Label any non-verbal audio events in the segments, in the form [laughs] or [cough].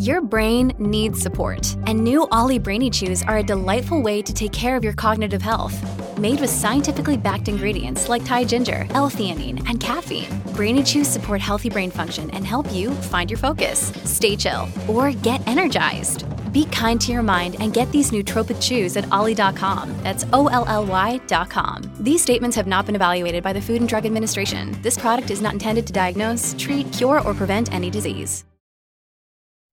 Your brain needs support, and new OLLY Brainy Chews are a delightful way to take care of your cognitive health. Made with scientifically backed ingredients like Thai ginger, L-theanine, and caffeine, Brainy Chews support healthy brain function and help you find your focus, stay chill, or get energized. Be kind to your mind and get these nootropic chews at ollie.com. That's O L L Y.com. These statements have not been evaluated by the Food and Drug Administration. This product is not intended to diagnose, treat, cure, or prevent any disease.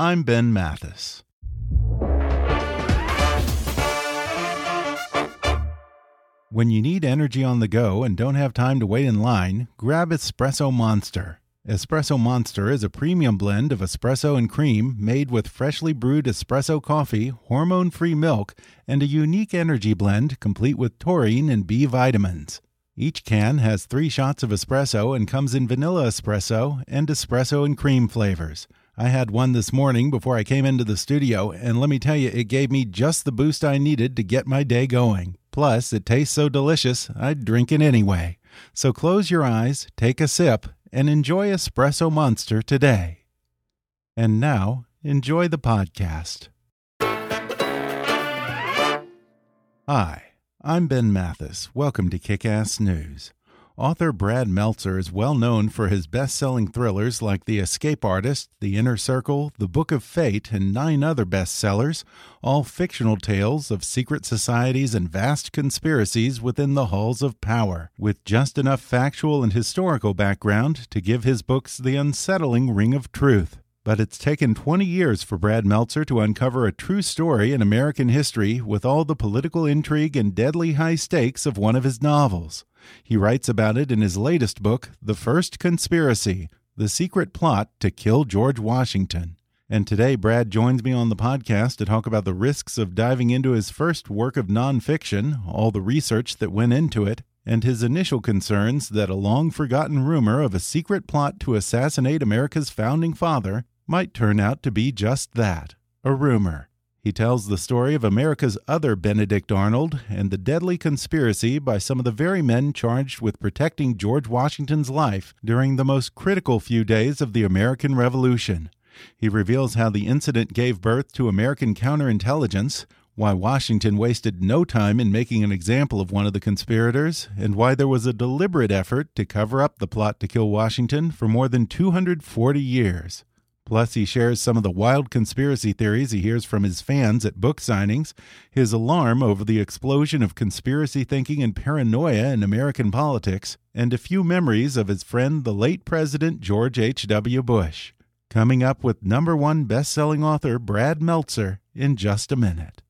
I'm Ben Mathis. When you need energy on the go and don't have time to wait in line, grab Espresso Monster. Espresso Monster is a premium blend of espresso and cream made with freshly brewed espresso coffee, hormone free milk, and a unique energy blend complete with taurine and B vitamins. Each can has three shots of espresso and comes in vanilla espresso and espresso and cream flavors. I had one this morning before I came into the studio, and let me tell you, it gave me just the boost I needed to get my day going. Plus, it tastes so delicious, I'd drink it anyway. So close your eyes, take a sip, and enjoy Espresso Monster today. And now, enjoy the podcast. Hi, I'm Ben Mathis. Welcome to Kick Ass News. Author Brad Meltzer is well known for his best selling thrillers like The Escape Artist, The Inner Circle, The Book of Fate, and nine other bestsellers, all fictional tales of secret societies and vast conspiracies within the halls of power, with just enough factual and historical background to give his books the unsettling ring of truth. But it's taken 20 years for Brad Meltzer to uncover a true story in American history with all the political intrigue and deadly high stakes of one of his novels. He writes about it in his latest book, The First Conspiracy The Secret Plot to Kill George Washington. And today, Brad joins me on the podcast to talk about the risks of diving into his first work of nonfiction, all the research that went into it, and his initial concerns that a long forgotten rumor of a secret plot to assassinate America's founding father might turn out to be just that a rumor. He tells the story of America's other Benedict Arnold and the deadly conspiracy by some of the very men charged with protecting George Washington's life during the most critical few days of the American Revolution. He reveals how the incident gave birth to American counterintelligence, why Washington wasted no time in making an example of one of the conspirators, and why there was a deliberate effort to cover up the plot to kill Washington for more than 240 years. Plus, he shares some of the wild conspiracy theories he hears from his fans at book signings, his alarm over the explosion of conspiracy thinking and paranoia in American politics, and a few memories of his friend, the late President George H.W. Bush. Coming up with number one best selling author Brad Meltzer in just a minute.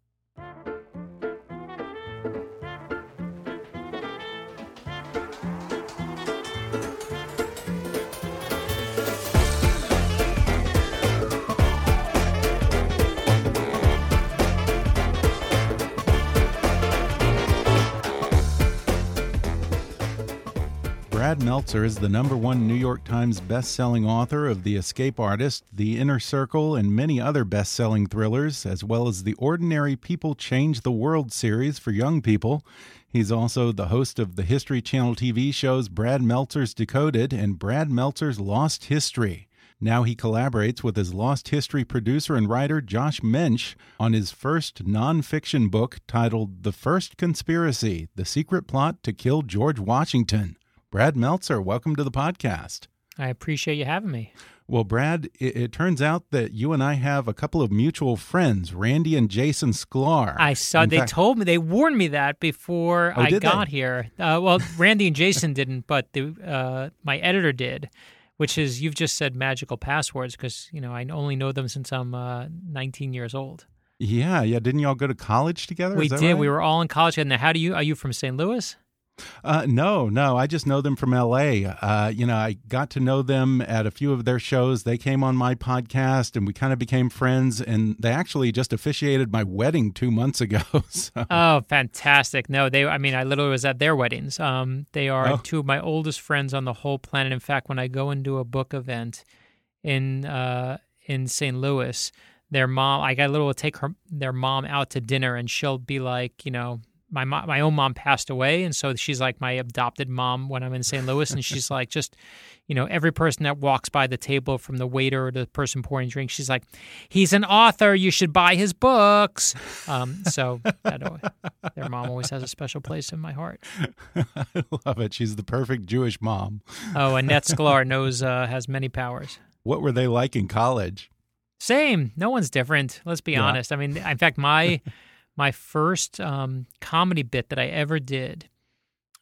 Meltzer is the number one New York Times best-selling author of The Escape Artist, The Inner Circle, and many other best-selling thrillers, as well as the Ordinary People Change the World series for young people. He's also the host of the History Channel TV shows Brad Meltzer's Decoded and Brad Meltzer's Lost History. Now he collaborates with his Lost History producer and writer Josh Mensch on his first nonfiction book titled The First Conspiracy The Secret Plot to Kill George Washington. Brad Meltzer, welcome to the podcast. I appreciate you having me. Well, Brad, it, it, turns out that you and I have a couple of mutual friends, Randy and Jason Sklar. I saw In they fact, told me they warned me that before oh, I got they? here. Uh, well, Randy and Jason didn't, but the, uh, my editor did. Which is you've just said magical passwords because you know I only know them since I'm uh, 19 years old. Yeah, yeah. Didn't y'all go to college together? We did. Right? We were all in college. And how do you? Are you from St. Louis? Uh, no, no. I just know them from L.A. Uh, you know, I got to know them at a few of their shows. They came on my podcast, and we kind of became friends. And they actually just officiated my wedding two months ago. [laughs] So. Oh, fantastic! No, they. I mean, I literally was at their weddings. Um, they are oh. two of my oldest friends on the whole planet. In fact, when I go into a book event in uh, in St. Louis, their mom, I got little take her their mom out to dinner, and she'll be like, you know, my mo- my own mom passed away, and so she's like my adopted mom when I'm in St. Louis, and she's like just, you know, every person that walks by the table, from the waiter to the person pouring drinks, she's like, he's an author, you should buy his books. Um, so that, their mom always has a special place in my heart. [laughs] I love it. She's the perfect Jewish mom. Oh, Annette [laughs] Sklar knows uh, has many powers. What were they like in college? Same. No one's different. Let's be yeah. honest. I mean, in fact, my my first um, comedy bit that I ever did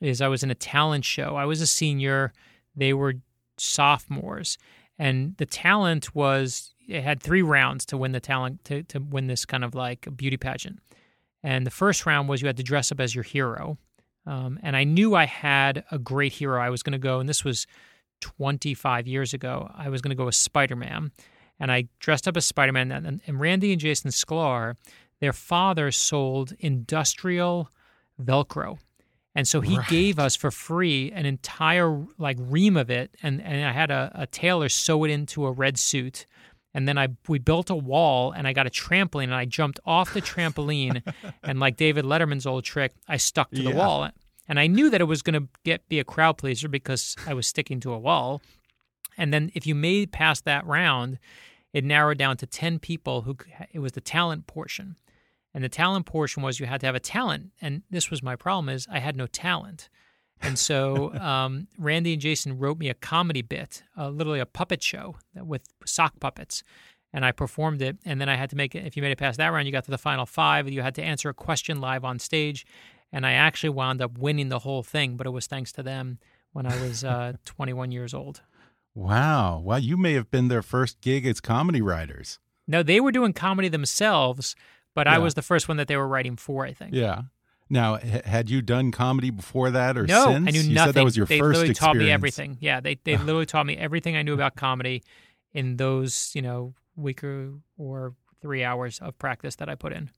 is I was in a talent show. I was a senior, they were sophomores, and the talent was it had three rounds to win the talent to to win this kind of like beauty pageant. And the first round was you had to dress up as your hero. Um, and I knew I had a great hero. I was going to go, and this was 25 years ago. I was going to go as Spider Man, and I dressed up as Spider Man. And, and Randy and Jason Sklar their father sold industrial Velcro. And so he right. gave us for free an entire like ream of it, and, and I had a, a tailor sew it into a red suit. And then I we built a wall, and I got a trampoline, and I jumped off the trampoline, [laughs] and like David Letterman's old trick, I stuck to the yeah. wall, and I knew that it was going to get be a crowd pleaser because I was sticking to a wall. And then if you made past that round, it narrowed down to ten people who it was the talent portion. And the talent portion was you had to have a talent. And this was my problem is I had no talent. And so [laughs] um, Randy and Jason wrote me a comedy bit, uh, literally a puppet show with sock puppets. And I performed it. And then I had to make it, if you made it past that round, you got to the final five. You had to answer a question live on stage. And I actually wound up winning the whole thing, but it was thanks to them when I was uh, [laughs] 21 years old. Wow. Well, you may have been their first gig as comedy writers. No, they were doing comedy themselves but yeah. I was the first one that they were writing for. I think. Yeah. Now, h- had you done comedy before that or no, since? I knew you nothing. Said that was your they first literally experience. taught me everything. Yeah, they they [sighs] literally taught me everything I knew about comedy in those you know week or, or three hours of practice that I put in.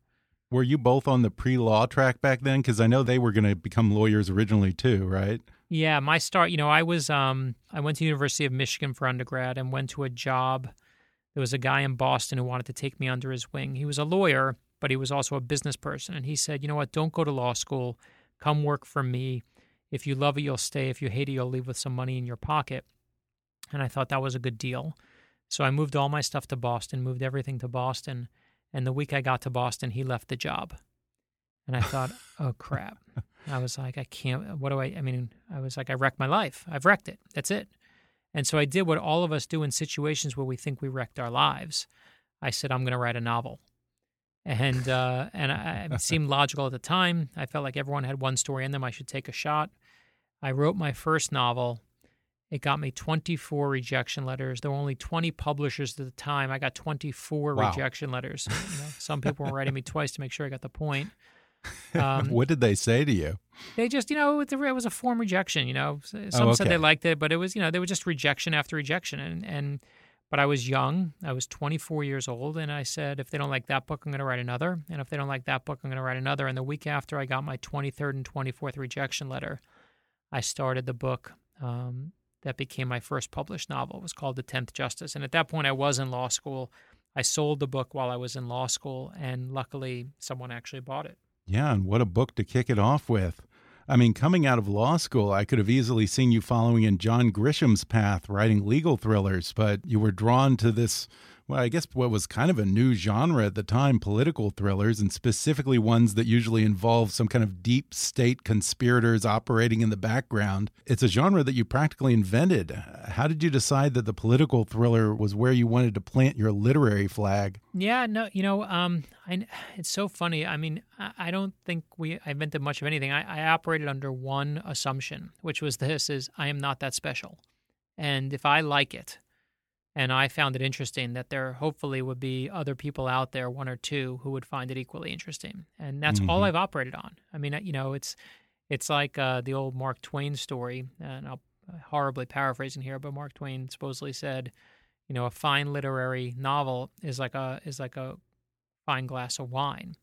Were you both on the pre-law track back then? Because I know they were going to become lawyers originally too, right? Yeah, my start. You know, I was um I went to University of Michigan for undergrad and went to a job. There was a guy in Boston who wanted to take me under his wing. He was a lawyer but he was also a business person. And he said, you know what, don't go to law school. Come work for me. If you love it, you'll stay. If you hate it, you'll leave with some money in your pocket. And I thought that was a good deal. So I moved all my stuff to Boston, moved everything to Boston. And the week I got to Boston, he left the job. And I thought, [laughs] oh crap. I was like, I can't, what do I, I mean, I was like, I wrecked my life. I've wrecked it. That's it. And so I did what all of us do in situations where we think we wrecked our lives. I said, I'm going to write a novel and uh, and I, it seemed logical at the time. I felt like everyone had one story in them. I should take a shot. I wrote my first novel. It got me 24 rejection letters. There were only 20 publishers at the time. I got 24 wow. rejection letters. You know, some people were writing me twice to make sure I got the point. [laughs] Um, what did they say to you? They just, you know, it was a form rejection. You know, some oh, okay. said they liked it, but it was, you know, they were just rejection after rejection, and and but I was young. I was 24 years old. And I said, if they don't like that book, I'm going to write another. And if they don't like that book, I'm going to write another. And the week after I got my 23rd and 24th rejection letter, I started the book um, that became my first published novel. It was called The Tenth Justice. And at that point, I was in law school. I sold the book while I was in law school. And luckily, someone actually bought it. Yeah. And what a book to kick it off with. I mean, coming out of law school, I could have easily seen you following in John Grisham's path, writing legal thrillers, but you were drawn to this well, I guess what was kind of a new genre at the time, political thrillers, and specifically ones that usually involve some kind of deep state conspirators operating in the background. It's a genre that you practically invented. How did you decide that the political thriller was where you wanted to plant your literary flag? Yeah, no, you know, um, I, it's so funny. I mean, I, I don't think we I invented much of anything. I, I operated under one assumption, which was this: is I am not that special, and if I like it and I found it interesting that there hopefully would be other people out there, one or two, who would find it equally interesting. And that's mm-hmm. all I've operated on. I mean, you know, it's It's like uh, the old Mark Twain story, and I'll horribly paraphrasing here, but Mark Twain supposedly said, you know, a fine literary novel is like a is like a fine glass of wine,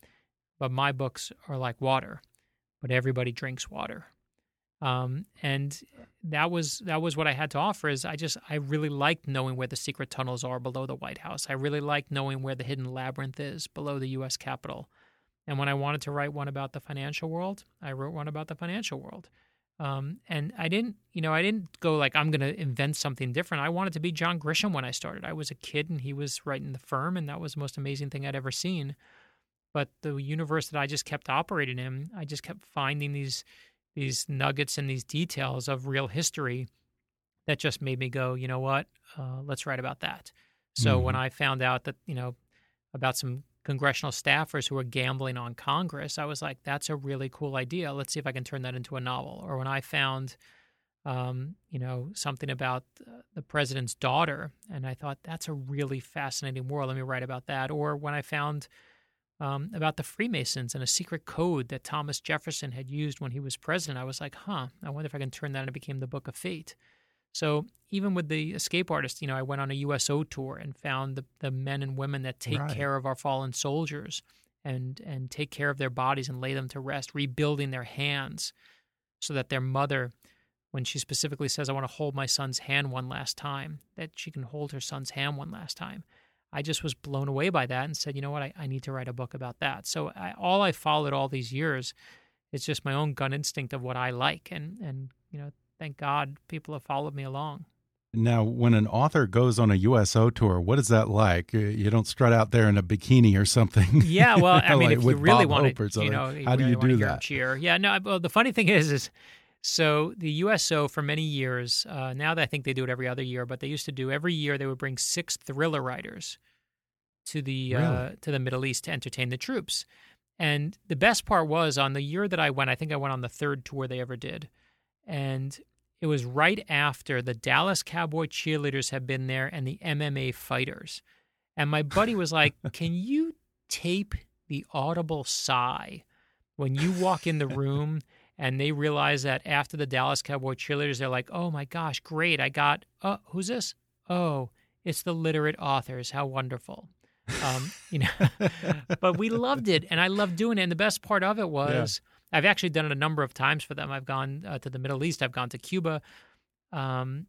but my books are like water, but everybody drinks water. Um, and that was that was what I had to offer. Is I just I really liked knowing where the secret tunnels are below the White House. I really liked knowing where the hidden labyrinth is below the U.S. Capitol. And when I wanted to write one about the financial world, I wrote one about the financial world. Um, and I didn't, you know, I didn't go like I'm going to invent something different. I wanted to be John Grisham when I started. I was a kid and he was writing the firm, and that was the most amazing thing I'd ever seen. But the universe that I just kept operating in, I just kept finding these these nuggets and these details of real history that just made me go, you know what, uh, let's write about that. So mm-hmm. when I found out that you know about some congressional staffers who were gambling on Congress, I was like, that's a really cool idea. Let's see if I can turn that into a novel. Or when I found, um, you know, something about the president's daughter, and I thought that's a really fascinating world. Let me write about that. Or when I found um, about the Freemasons and a secret code that Thomas Jefferson had used when he was president, I was like, huh, I wonder if I can turn that and it became the Book of Fate. So even with the escape artist, you know, I went on a USO tour and found the, the men and women that take right. care of our fallen soldiers and and take care of their bodies and lay them to rest, rebuilding their hands so that their mother, when she specifically says, I want to hold my son's hand one last time, that she can hold her son's hand one last time. I just was blown away by that and said, you know what, I, I need to write a book about that. So I, all I followed all these years is just my own gun instinct of what I like. And, and you know, thank God people have followed me along. Now, when an author goes on a USO tour, what is that like? You don't strut out there in a bikini or something. Yeah, well, [laughs] I mean, like if you really want to, you know, how do you do that? Cheer. Yeah, no. Well, the funny thing is, is so the USO for many years. Uh, now that I think they do it every other year, but they used to do every year. They would bring six thriller writers to the really? uh, to the Middle East to entertain the troops. And the best part was on the year that I went. I think I went on the third tour they ever did and it was right after the Dallas Cowboy cheerleaders had been there and the MMA fighters. And my buddy was like, [laughs] Can you tape the audible sigh when you walk in the room and they realize that after the Dallas Cowboy cheerleaders, they're like, Oh my gosh, great. I got, oh, who's this? Oh, it's the literate authors. How wonderful. Um, [laughs] you know, [laughs] but we loved it and I loved doing it. And the best part of it was, yeah I've actually done it a number of times for them. I've gone uh, to the Middle East. I've gone to Cuba. Um,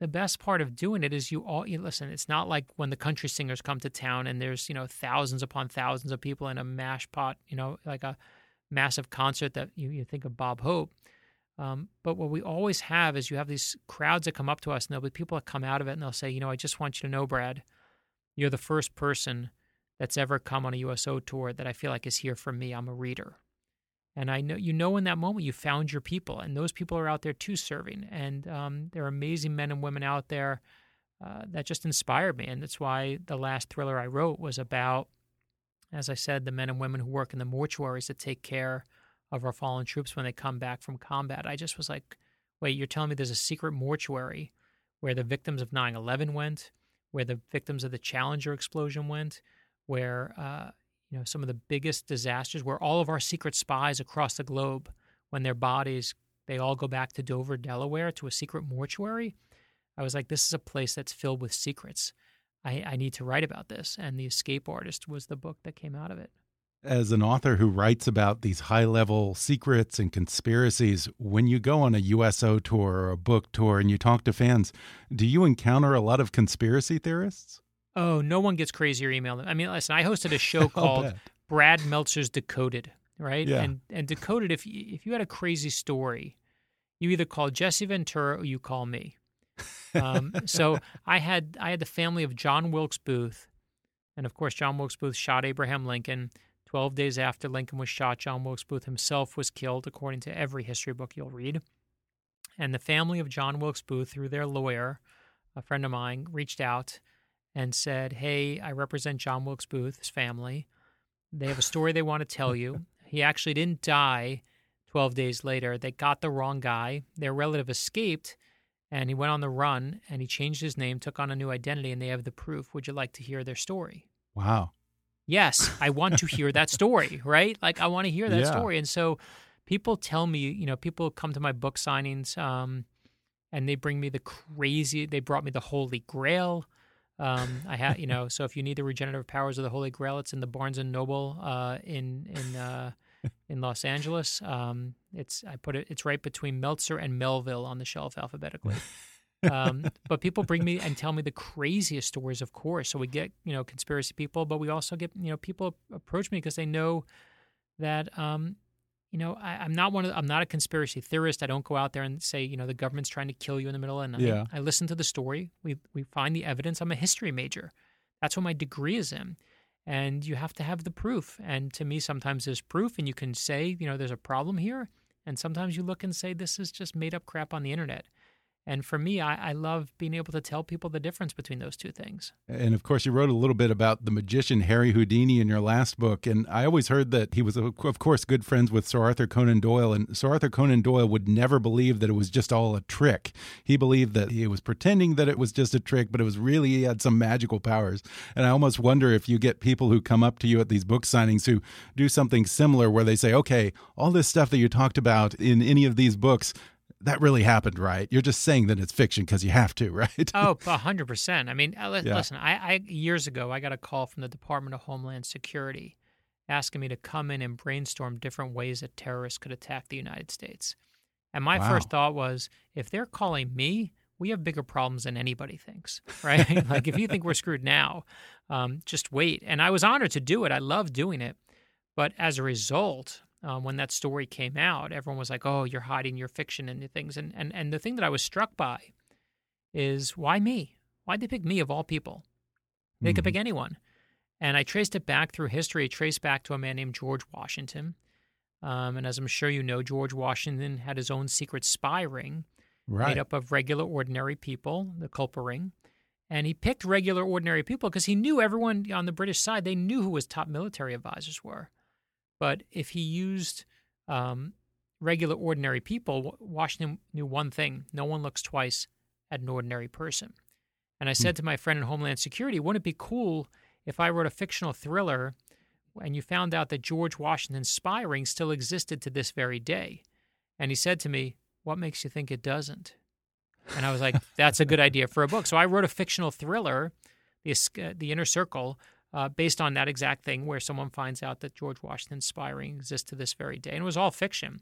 the best part of doing it is you all you listen. It's not like when the country singers come to town and there's you know thousands upon thousands of people in a mash pot. You know, like a massive concert that you, you think of Bob Hope. Um, but what we always have is you have these crowds that come up to us, and there'll be people that come out of it, and they'll say, you know, I just want you to know, Brad, you're the first person that's ever come on a USO tour that I feel like is here for me. I'm a reader. And I know you know in that moment you found your people, and those people are out there too serving. And um, there are amazing men and women out there uh, that just inspired me. And that's why the last thriller I wrote was about, as I said, the men and women who work in the mortuaries that take care of our fallen troops when they come back from combat. I just was like, wait, you're telling me there's a secret mortuary where the victims of 9 11 went, where the victims of the Challenger explosion went, where uh, you know, some of the biggest disasters where all of our secret spies across the globe, when their bodies, they all go back to Dover, Delaware, to a secret mortuary. I was like, this is a place that's filled with secrets. I, I need to write about this. And The Escape Artist was the book that came out of it. As an author who writes about these high level secrets and conspiracies, when you go on a USO tour or a book tour and you talk to fans, do you encounter a lot of conspiracy theorists? Oh, no one gets crazier email. I mean, listen, I hosted a [laughs] show called Brad Meltzer's Decoded, right? Yeah. And and Decoded, if you, if you had a crazy story, you either call Jesse Ventura or you call me. Um, so I had I had the family of John Wilkes Booth, and of course John Wilkes Booth shot Abraham Lincoln. Twelve days after Lincoln was shot, John Wilkes Booth himself was killed, according to every history book you'll read. And the family of John Wilkes Booth, through their lawyer, a friend of mine, reached out and said, Hey, I represent John Wilkes Booth's family. They have a story they want to tell you. [laughs] He actually didn't die 12 days later. They got the wrong guy. Their relative escaped and he went on the run and he changed his name, took on a new identity, and they have the proof. Would you like to hear their story? Wow. Yes, I want to hear that story, [laughs] right? Like, I want to hear that yeah. story. And so people tell me, you know, people come to my book signings um, and they bring me the crazy, they brought me the Holy Grail. Um, I have, you know, [laughs] so if you need the regenerative powers of the Holy Grail, it's in the Barnes and Noble uh, in in uh, in Los Angeles. Um, it's I put it, it's right between Meltzer and Melville on the shelf alphabetically. um, [laughs] but people bring me and tell me the craziest stories, of course. So we get you know conspiracy people, but we also get you know people approach me because they know that um, you know, I, am not one of I'm not a conspiracy theorist. I don't go out there and say, you know, the government's trying to kill you in the middle of the night. I listen to the story. We we find the evidence. I'm a history major. That's what my degree is in. And you have to have the proof. And to me, sometimes there's proof, and you can say, you know, there's a problem here. And sometimes you look and say, this is just made up crap on the internet. And for me, I, I, love being able to tell people the difference between those two things. And of course, you wrote a little bit about the magician Harry Houdini in your last book. And I always heard that he was, of course, good friends with Sir Arthur Conan Doyle. And Sir Arthur Conan Doyle would never believe that it was just all a trick. He believed that he was pretending that it was just a trick, but it was really, he had some magical powers. And I almost wonder if you get people who come up to you at these book signings who do something similar where they say, okay, all this stuff that you talked about in any of these books, that really happened, right? You're just saying that it's fiction because you have to, [laughs] right? oh, 100%. I mean, uh, yeah. listen, I, I years ago I got a call from the Department of Homeland Security asking me to come in and brainstorm different ways that terrorists could attack the United States. And my wow. first thought was, if they're calling me, we have bigger problems than anybody thinks, [laughs] right? like if you think we're screwed now, um, just wait. And I was honored to do it. I love doing it. But as a result, um, when that story came out, everyone was like, "Oh, you're hiding your fiction and things." And and and the thing that I was struck by is why me? Why'd they pick me of all people? They mm-hmm. could pick anyone. And I traced it back through history. traced back to a man named George Washington. Um, and as I'm sure you know, George Washington had his own secret spy ring right. made up of regular, ordinary people, the Culper ring. And he picked regular, ordinary people because he knew everyone on the British side, they knew who his top military advisors were. But if he used um, regular, ordinary people, Washington knew one thing no one looks twice at an ordinary person. And I said mm. to my friend in Homeland Security, wouldn't it be cool if I wrote a fictional thriller and you found out that George Washington's spy ring still existed to this very day? And he said to me, What makes you think it doesn't? And I was like, [laughs] That's a good idea for a book. So I wrote a fictional thriller, The, uh, the Inner Circle, uh, based on that exact thing where someone finds out that George Washington's spy ring exists to this very day. And it was all fiction.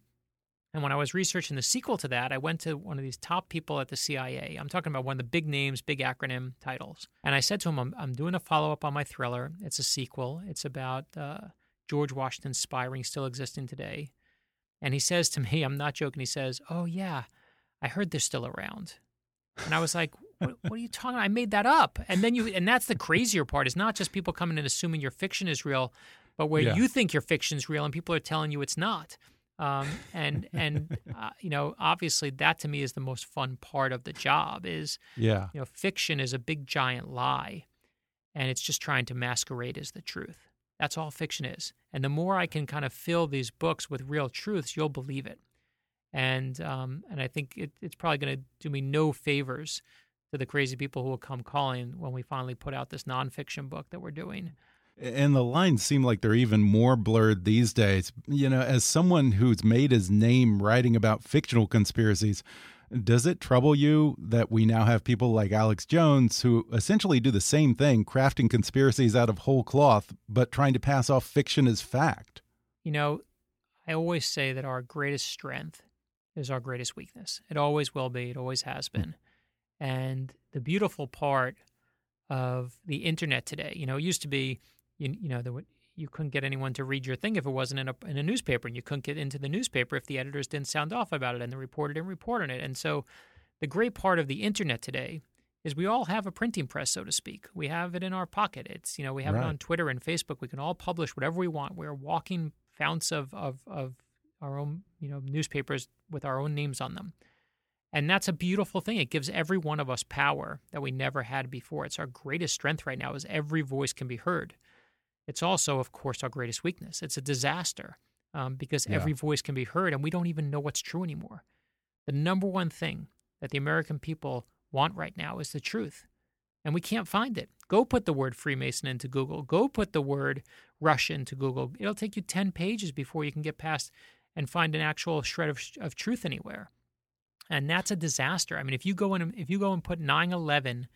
And when I was researching the sequel to that, I went to one of these top people at the CIA. I'm talking about one of the big names, big acronym titles. And I said to him, I'm, I'm doing a follow up on my thriller. It's a sequel, it's about uh, George Washington's spy ring still existing today. And he says to me, [laughs] I'm not joking, he says, Oh, yeah, I heard they're still around. And I was like, what, what, are you talking about? I made that up. And then you, and that's the crazier part is not just people coming and assuming your fiction is real, but where yeah. you think your fiction is real and people are telling you it's not. Um, and and [laughs] uh, you know, obviously, that to me is the most fun part of the job. Is yeah, you know, fiction is a big giant lie, and it's just trying to masquerade as the truth. That's all fiction is. And the more I can kind of fill these books with real truths, you'll believe it. And um, and I think it, it's probably going to do me no favors to the crazy people who will come calling when we finally put out this nonfiction book that we're doing. And the lines seem like they're even more blurred these days. You know, as someone who's made his name writing about fictional conspiracies, does it trouble you that we now have people like Alex Jones who essentially do the same thing, crafting conspiracies out of whole cloth, but trying to pass off fiction as fact? You know, I always say that our greatest strength is our greatest weakness. It always will be, it always has been. And the beautiful part of the internet today, you know, it used to be, you, you know, there, you couldn't get anyone to read your thing if it wasn't in a, in a newspaper, and you couldn't get into the newspaper if the editors didn't sound off about it and the reporter didn't report on it. And so, the great part of the internet today is we all have a printing press, so to speak. We have it in our pocket. It's you know we have right. it on Twitter and Facebook. We can all publish whatever we want. We're walking founts of of of our own you know newspapers with our own names on them. And that's a beautiful thing. It gives every one of us power that we never had before. It's our greatest strength right now is every voice can be heard. It's also, of course, our greatest weakness. It's a disaster um, because yeah. every voice can be heard and we don't even know what's true anymore. The number one thing that the American people want right now is the truth. And we can't find it. Go put the word Freemason into Google. Go put the word Russia into Google. It'll take you 10 pages before you can get past and find an actual shred of, of truth anywhere. And that's a disaster. I mean, if you go in, if you go and put 9/11,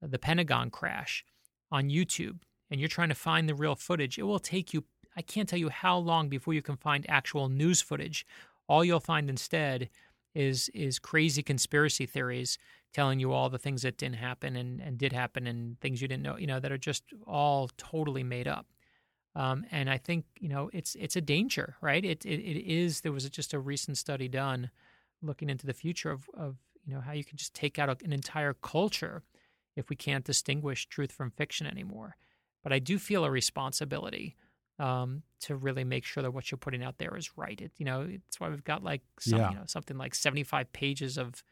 the Pentagon crash, on YouTube, and you're trying to find the real footage, it will take you. I can't tell you how long before you can find actual news footage. All you'll find instead is is crazy conspiracy theories telling you all the things that didn't happen and, and did happen and things you didn't know, you know, that are just all totally made up. Um, and I think you know it's it's a danger, right? It, it it is. There was just a recent study done looking into the future of of you know how you can just take out an entire culture if we can't distinguish truth from fiction anymore. But I do feel a responsibility um, to really make sure that what you're putting out there is right. It, you know, it's why we've got like some, yeah. you know, something like 75 pages of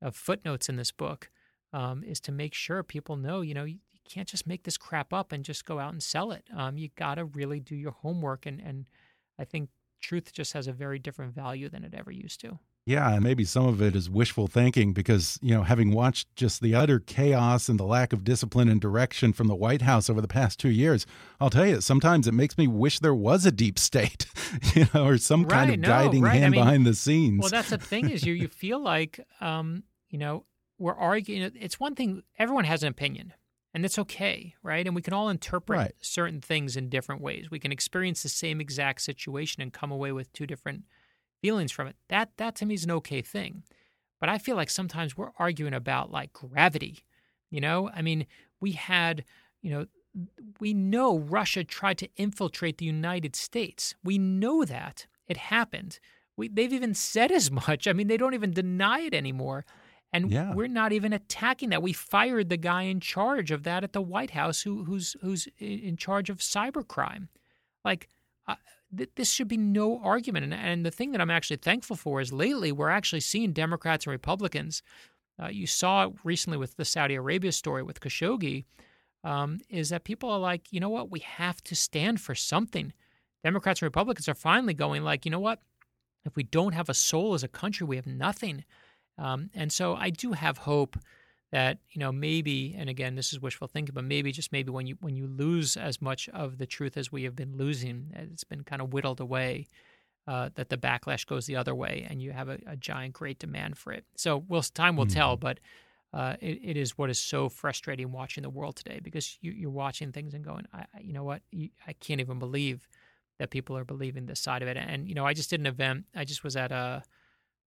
of footnotes in this book um, is to make sure people know, you know, you, you, can't just make this crap up and just go out and sell it. Um, you got to really do your homework, and and I think truth just has a very different value than it ever used to. Yeah, and maybe some of it is wishful thinking because, you know, having watched just the utter chaos and the lack of discipline and direction from the White House over the past two years, I'll tell you, sometimes it makes me wish there was a deep state, [laughs] you know, or some right, kind of no, guiding right. hand I mean, behind the scenes. Well, that's the thing is you you [laughs] feel like, um, you know, we're arguing. It's one thing, everyone has an opinion, and it's okay, right? And we can all interpret right. certain things in different ways. We can experience the same exact situation and come away with two different – feelings from it. That that to me is an okay thing. But I feel like sometimes we're arguing about like gravity. You know, I mean, we had, you know, we know Russia tried to infiltrate the United States. We know that it happened. We, they've even said as much. I mean, they don't even deny it anymore. And yeah. we're not even attacking that. We fired the guy in charge of that at the White House, who, who's who's in charge of cybercrime. Like, uh, th- this should be no argument. And, and, the thing that I'm actually thankful for is lately we're actually seeing Democrats and Republicans. Uh, you saw it recently with the Saudi Arabia story with Khashoggi. Um, is that people are like, you know what, we have to stand for something. Democrats and Republicans are finally going like, you know what, if we don't have a soul as a country, we have nothing. Um, and so I do have hope that you know maybe and again this is wishful thinking but maybe just maybe when you when you lose as much of the truth as we have been losing it's been kind of whittled away uh, that the backlash goes the other way and you have a, a giant great demand for it. So well time will mm-hmm. tell but uh, it, it is what is so frustrating watching the world today because you, are watching things and going I, you know what? You, i can't even believe that people are believing this side of it. And you know i just did an event i just was at a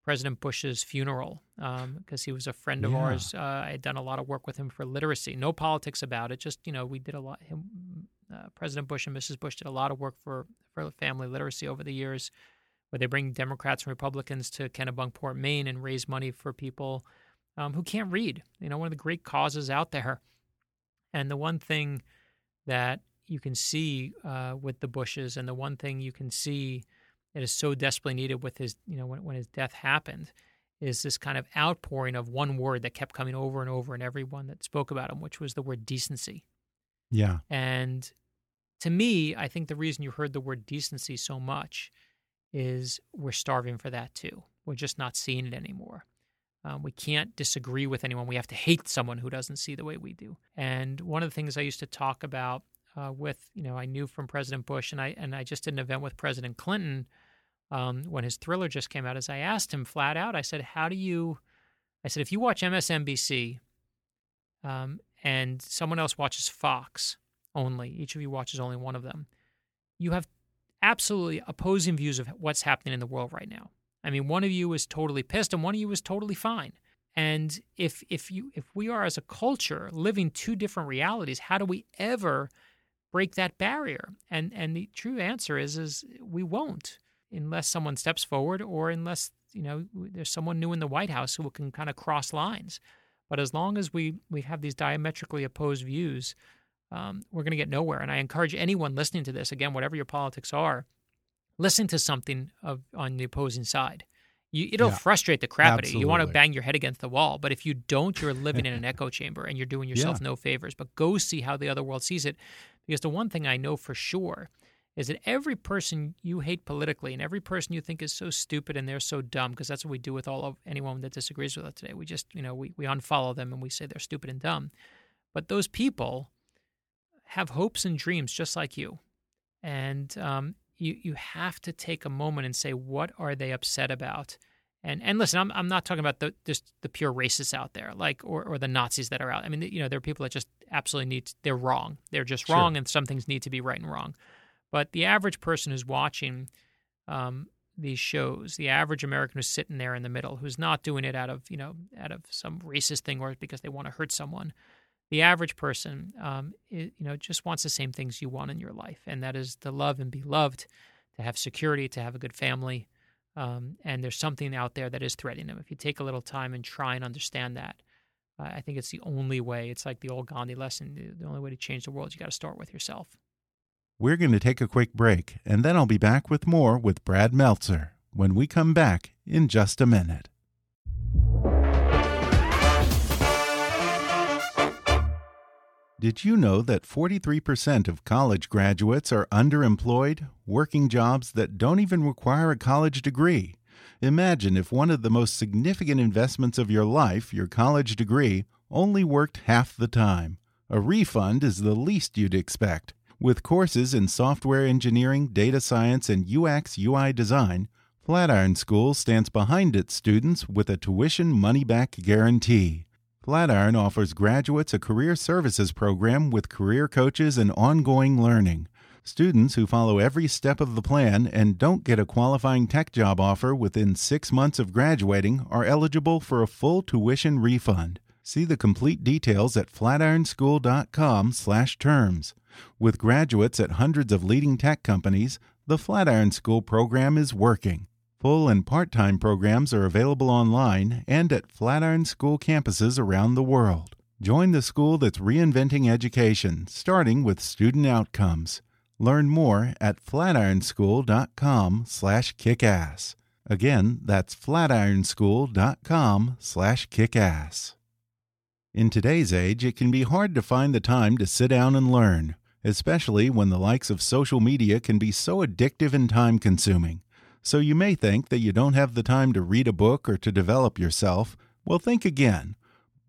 President Bush's funeral because um, he was a friend of yeah. ours. Uh, I had done a lot of work with him for literacy. No politics about it. Just you know, we did a lot. Him, uh, President Bush and Mrs. Bush did a lot of work for for family literacy over the years, where they bring Democrats and Republicans to Kennebunkport, Maine, and raise money for people um, who can't read. You know, one of the great causes out there. And the one thing that you can see uh, with the Bushes, and the one thing you can see that is so desperately needed with his, you know, when, when his death happened, is this kind of outpouring of one word that kept coming over and over in everyone that spoke about him, which was the word decency. Yeah. And to me, I think the reason you heard the word decency so much is we're starving for that too. We're just not seeing it anymore. Um, we can't disagree with anyone. We have to hate someone who doesn't see the way we do. And one of the things I used to talk about uh, with, you know, I knew from President Bush, and I and I just did an event with President Clinton um, when his thriller just came out. As I asked him flat out, I said, "How do you?" I said, "If you watch MSNBC, um, and someone else watches Fox only, each of you watches only one of them, you have absolutely opposing views of what's happening in the world right now. I mean, one of you is totally pissed, and one of you is totally fine." And if if you if we are as a culture living two different realities, how do we ever break that barrier? And and the true answer is is we won't unless someone steps forward or unless you know there's someone new in the White House who can kind of cross lines. But as long as we we have these diametrically opposed views, um, we're going to get nowhere. And I encourage anyone listening to this, again, whatever your politics are, listen to something of on the opposing side. You, it'll yeah, frustrate the crap out of you. You want to bang your head against the wall, but if you don't, you're living in an [laughs] echo chamber and you're doing yourself yeah. no favors. But go see how the other world sees it, because the one thing I know for sure is that every person you hate politically and every person you think is so stupid and they're so dumb, because that's what we do with all of anyone that disagrees with us today. We just, you know, we, we unfollow them and we say they're stupid and dumb. But those people have hopes and dreams just like you. And um, you you have to take a moment and say what are they upset about and and listen i'm, I'm not talking about the just the pure racists out there like or, or the nazis that are out i mean you know there are people that just absolutely need to, they're wrong they're just Sure. wrong and some things need to be right and wrong but the average person who's watching um, these shows the average american who's sitting there in the middle who's not doing it out of you know out of some racist thing or because they want to hurt someone the average person, um, i you know, just wants the same things you want in your life, and that is to love and be loved, to have security, to have a good family. Um, and there's something out there that is threatening them. If you take a little time and try and understand that, uh, I think it's the only way. It's like the old Gandhi lesson: the, only way to change the world you got to start with yourself. We're going to take a quick break, and then I'll be back with more with Brad Meltzer when we come back in just a minute. Did you know that 43% of college graduates are underemployed, working jobs that don't even require a college degree? Imagine if one of the most significant investments of your life, your college degree, only worked half the time. A refund is the least you'd expect. With courses in software engineering, data science, and UX UI design, Flatiron School stands behind its students with a tuition money back guarantee. Flatiron offers graduates a career services program with career coaches and ongoing learning. Students who follow every step of the plan and don't get a qualifying tech job offer within six months of graduating are eligible for a full tuition refund. See the complete details at flatironschool.com/terms. With graduates at hundreds of leading tech companies, the Flatiron School program is working. Full and part time programs are available online and at Flatiron School campuses around the world. Join the school that's reinventing education, starting with student outcomes. Learn more at flatironschool.com/kickass. Again, that's flatironschool.com/kickass. In today's age, it can be hard to find the time to sit down and learn, especially when the likes of social media can be so addictive and time consuming. So you may think that you don't have the time to read a book or to develop yourself. Well, think again.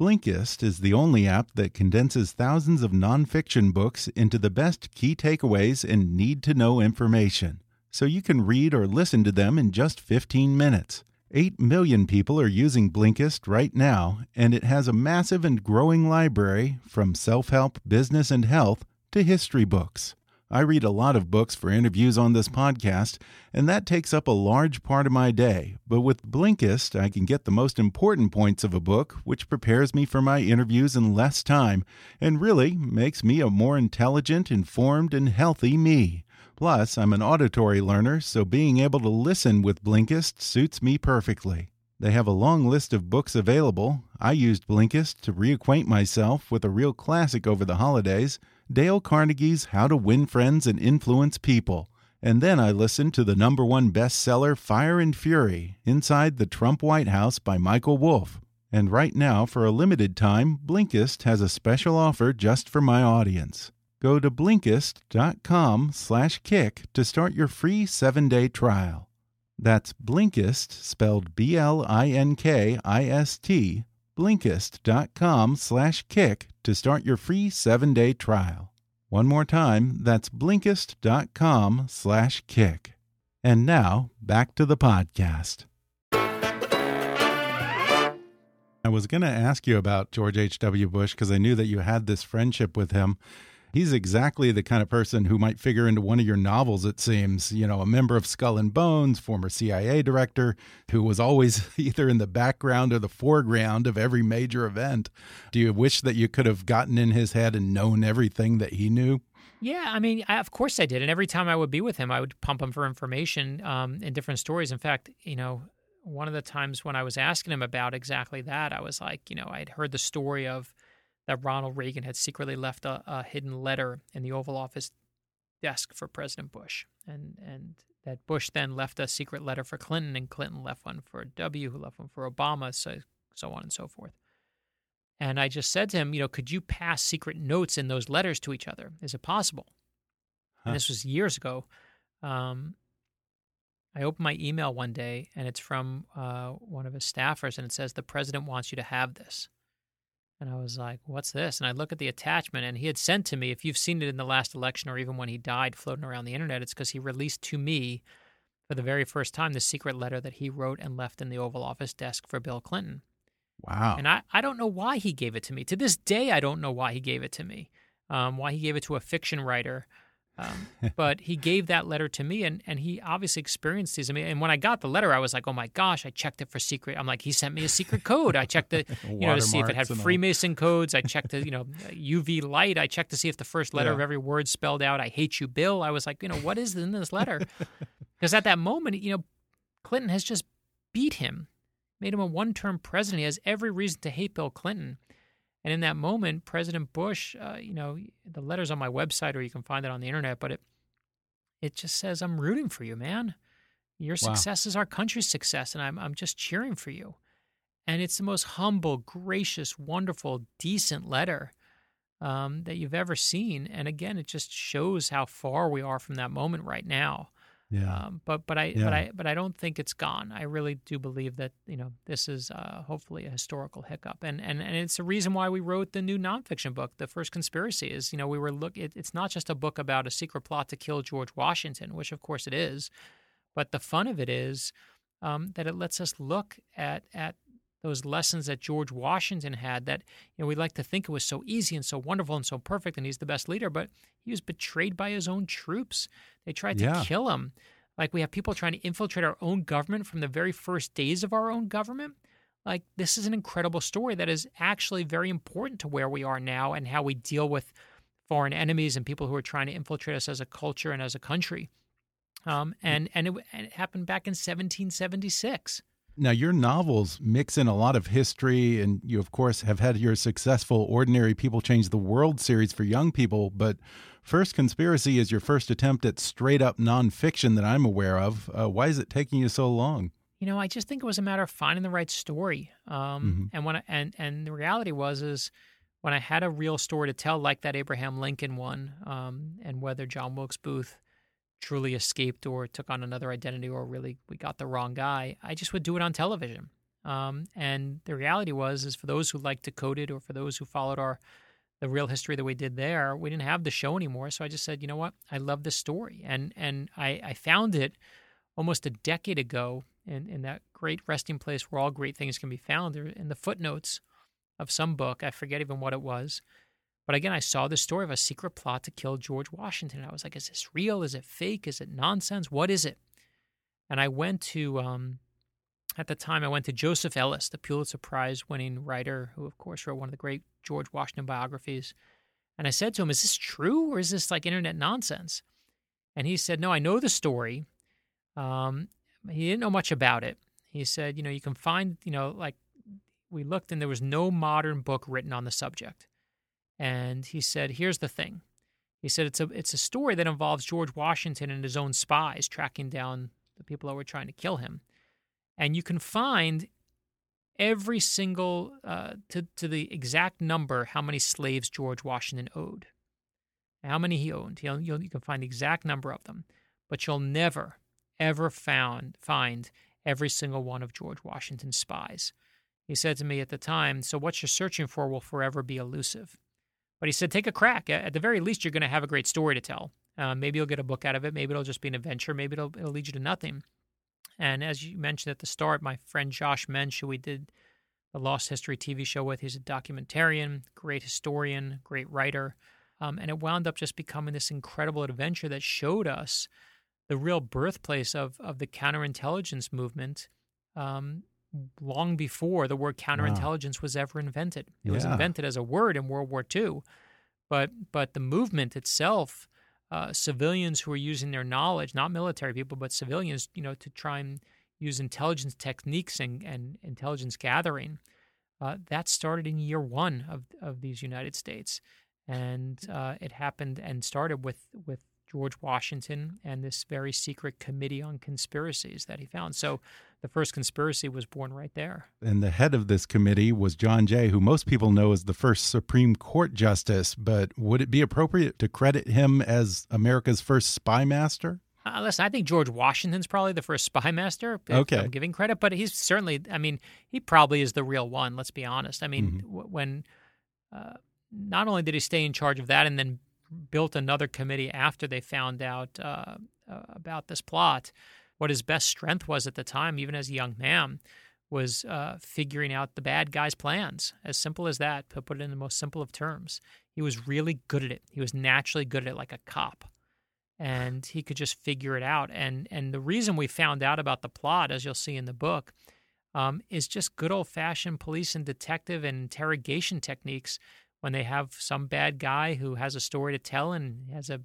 Blinkist is the only app that condenses thousands of nonfiction books into the best key takeaways and need to know information, so you can read or listen to them in just 15 minutes. 8 million people are using Blinkist right now, and it has a massive and growing library from self help, business, and health to history books. I read a lot of books for interviews on this podcast, and that takes up a large part of my day. But with Blinkist, I can get the most important points of a book, which prepares me for my interviews in less time and really makes me a more intelligent, informed, and healthy me. Plus, I'm an auditory learner, so being able to listen with Blinkist suits me perfectly. They have a long list of books available. I used Blinkist to reacquaint myself with a real classic over the holidays Dale Carnegie's How to Win Friends and Influence People. And then I listened to the number one bestseller Fire and Fury Inside the Trump White House by Michael Wolff. And right now, for a limited time, Blinkist has a special offer just for my audience. Go to Blinkist.com slash kick to start your free seven-day trial. That's Blinkist, spelled B-L-I-N-K-I-S-T, Blinkist.com slash kick to start your free seven-day trial. One more time, that's Blinkist.com slash kick. And now, back to the podcast. I was going to ask you about George H.W. Bush because I knew that you had this friendship with him. He's exactly the kind of person who might figure into one of your novels, it seems. You know, a member of Skull and Bones, former CIA director, who was always [laughs] either in the background or the foreground of every major event. Do you wish that you could have gotten in his head and known everything that he knew? Yeah, I mean, I, of course I did. And every time I would be with him, I would pump him for information um, different stories. In fact, you know, one of the times when I was asking him about exactly that, I was like, you know, I'd heard the story of that Ronald Reagan had secretly left a, a hidden letter in the Oval Office desk for President Bush, and and that Bush then left a secret letter for Clinton, and Clinton left one for W, who left one for Obama, so so on and so forth. And I just said to him, you know, could you pass secret notes in those letters to each other? Is it possible? Huh. And this was years ago. Um, I opened my email one day, and it's from uh, one of his staffers, and it says, "The president wants you to have this." And I was like, what's this? And I look at the attachment, and he had sent to me, if you've seen it in the last election or even when he died floating around the internet, it's because he released to me for the very first time the secret letter that he wrote and left in the Oval Office desk for Bill Clinton. Wow. And I, I don't know why he gave it to me. To this day, I don't know why he gave it to me, um, why he gave it to a fiction writer um, but he gave that letter to me, and, and he obviously experienced these. I mean, and when I got the letter, I was like, oh my gosh, I checked it for secret. I'm like, he sent me a secret code. I checked it, [laughs] you know, to see if it had Freemason codes. I checked the, you know, [laughs] UV light. I checked to see if the first letter yeah. of every word spelled out, I hate you, Bill. I was like, you know, what is in this letter? [laughs] Because at that moment, you know, Clinton has just beat him, made him a one term president. He has every reason to hate Bill Clinton. And in that moment, President Bush, uh, you know, the letter's on my website or you can find it on the internet, but it it just says, "I'm rooting for you, man. Your wow. success is our country's success, and I'm I'm just cheering for you." And it's the most humble, gracious, wonderful, decent letter um, that you've ever seen. And again, it just shows how far we are from that moment right now. Yeah. Um, but but I yeah. but I but I don't think it's gone. I really do believe that you know this is uh, hopefully a historical hiccup, and and and it's the reason why we wrote the new nonfiction book, the first conspiracy. Is you know we were look. It, it's not just a book about a secret plot to kill George Washington, which of course it is, but the fun of it is um, that it lets us look at at those lessons that George Washington had that you know we like to think it was so easy and so wonderful and so perfect and he's the best leader but he was betrayed by his own troops. They tried to yeah. kill him. Like we have people trying to infiltrate our own government from the very first days of our own government. Like this is an incredible story that is actually very important to where we are now and how we deal with foreign enemies and people who are trying to infiltrate us as a culture and as a country. Um, and and it, and it happened back in 1776 now, your novels mix in a lot of history, and you, of course, have had your successful Ordinary People Change the World series for young people. But First Conspiracy is your first attempt at straight up nonfiction that I'm aware of. Uh, why is it taking you so long? You know, I just think it was a matter of finding the right story. Um, mm -hmm. And when I, and and the reality was is when I had a real story to tell, like that Abraham Lincoln one, um, and whether John Wilkes Booth truly escaped or took on another identity or really we got the wrong guy, I just would do it on television. Um, and the reality was, is for those who liked Decoded or for those who followed our the real history that we did there, we didn't have the show anymore. So I just said, you know what, I love this story, and and I, I found it almost a decade ago in in that great resting place where all great things can be found. In the footnotes of some book, I forget even what it was, but again, I saw the story of a secret plot to kill George Washington. I was like, is this real? Is it fake? Is it nonsense? What is it? And I went to, um, at the time, I went to Joseph Ellis, the Pulitzer Prize winning writer, who, of course, wrote one of the great George Washington biographies. And I said to him, is this true or is this like internet nonsense? And he said, no, I know the story. Um, he didn't know much about it. He said, you know, you can find, you know, like we looked and there was no modern book written on the subject. And he said, "Here's the thing." He said it's a it's a story that involves George Washington and his own spies tracking down the people that were trying to kill him, and you can find every single uh, to to the exact number how many slaves George Washington owed, how many he owned. You'll, you'll, you can find the exact number of them, but you'll never ever found find every single one of George Washington's spies. He said to me at the time, "So what you're searching for will forever be elusive." But he said, take a crack. At the very least, you're going to have a great story to tell. Uh, maybe you'll get a book out of it. Maybe it'll just be an adventure. Maybe it'll, it'll lead you to nothing. And as you mentioned at the start, my friend Josh Mensch, who we did the Lost History TV show with, he's a documentarian, great historian, great writer. Um, and it wound up just becoming this incredible adventure that showed us the real birthplace of, of the counterintelligence movement um, long before the word counterintelligence wow. was ever invented. It yeah. was invented as a word in World War II, but but the movement itself, uh, civilians who were using their knowledge, not military people, but civilians, you know, to try and use intelligence techniques and, and intelligence gathering, uh, that started in year one of of these United States, and uh, it happened and started with with George Washington and this very secret committee on conspiracies that he found. So the first conspiracy was born right there. And the head of this committee was John Jay, who most people know as the first Supreme Court justice. But would it be appropriate to credit him as America's first spy master? Uh, listen, I think George Washington's probably the first spy master. okay. I'm giving credit, but he's certainly, I mean, he probably is the real one, let's be honest. I mean, mm -hmm. when uh, not only did he stay in charge of that and then built another committee after they found out uh, uh, about this plot, what his best strength was at the time, even as a young man, was uh, figuring out the bad guy's plans. As simple as that, to put it in the most simple of terms. He was really good at it. He was naturally good at it, like a cop, and he could just figure it out. And and the reason we found out about the plot, as you'll see in the book, um, is just good old fashioned police and detective and interrogation techniques. When they have some bad guy who has a story to tell and has a,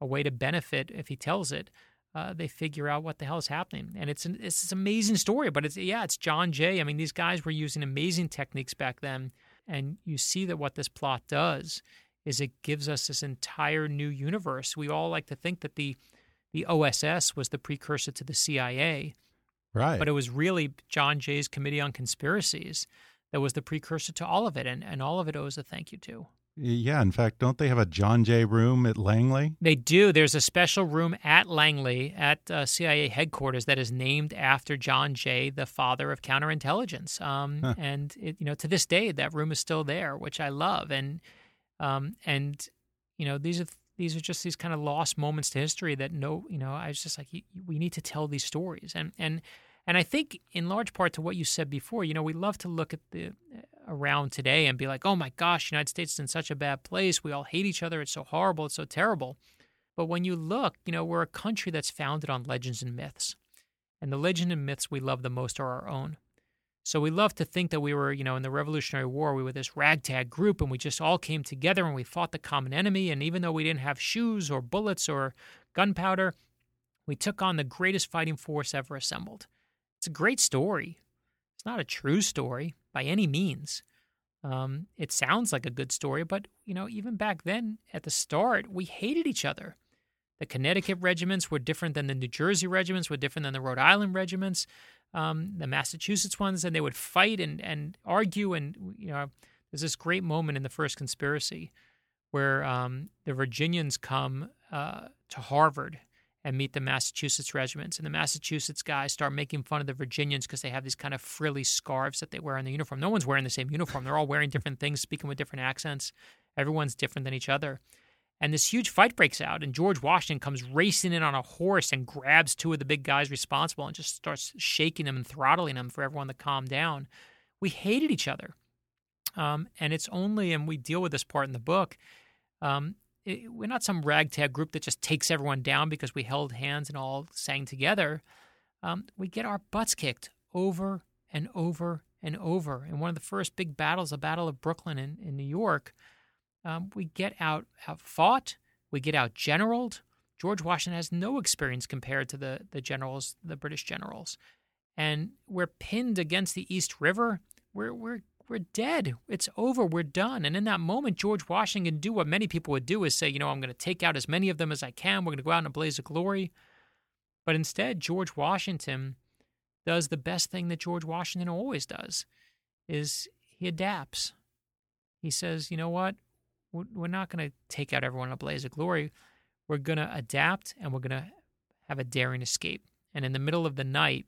a way to benefit if he tells it, uh, they figure out what the hell is happening. And it's an, it's an amazing story. But it's yeah, it's John Jay. I mean, these guys were using amazing techniques back then, and you see that what this plot does is it gives us this entire new universe. We all like to think that the the OSS was the precursor to the CIA, right? But it was really John Jay's Committee on Conspiracies that was the precursor to all of it, and and all of it owes a thank you to. Yeah, in fact, don't they have a John Jay room at Langley? They do. There's a special room at Langley at uh, CIA headquarters that is named after John Jay, the father of counterintelligence. Um, huh. And it, you know, to this day, that room is still there, which I love. And um, and you know, these are these are just these kind of lost moments to history that no, you know, I was just like, we need to tell these stories. And and and I think in large part to what you said before, you know, we love to look at the uh, around today and be like, oh my gosh, the United States is in such a bad place. We all hate each other. It's so horrible. It's so terrible. But when you look, you know, we're a country that's founded on legends and myths. And the legend and myths we love the most are our own. So we love to think that we were, you know, in the Revolutionary War, we were this ragtag group and we just all came together and we fought the common enemy. And even though we didn't have shoes or bullets or gunpowder, we took on the greatest fighting force ever assembled. It's a great story. It's not a true story by any means. Um, it sounds like a good story, but you know, even back then at the start, we hated each other. The Connecticut regiments were different than the New Jersey regiments, were different than the Rhode Island regiments, um, the Massachusetts ones, and they would fight and, and argue. And you know, there's this great moment in the first conspiracy where um, the Virginians come uh, to Harvard and meet the Massachusetts regiments. And the Massachusetts guys start making fun of the Virginians because they have these kind of frilly scarves that they wear in the uniform. No one's wearing the same uniform. They're all wearing different things, speaking with different accents. Everyone's different than each other. And this huge fight breaks out, and George Washington comes racing in on a horse and grabs two of the big guys responsible and just starts shaking them and throttling them for everyone to calm down. We hated each other. Um, and it's only, and we deal with this part in the book, um, we're not some ragtag group that just takes everyone down because we held hands and all sang together. Um, we get our butts kicked over and over and over. In one of the first big battles, the Battle of Brooklyn in, in New York, um, we get out, out fought, we get out generaled. George Washington has no experience compared to the, the generals, the British generals. And we're pinned against the East River. We're, we're we're dead. It's over. We're done. And in that moment, George Washington do what many people would do is say, you know, I'm going to take out as many of them as I can. We're going to go out in a blaze of glory. But instead, George Washington does the best thing that George Washington always does is he adapts. He says, you know what? We're not going to take out everyone in a blaze of glory. We're going to adapt and we're going to have a daring escape. And in the middle of the night,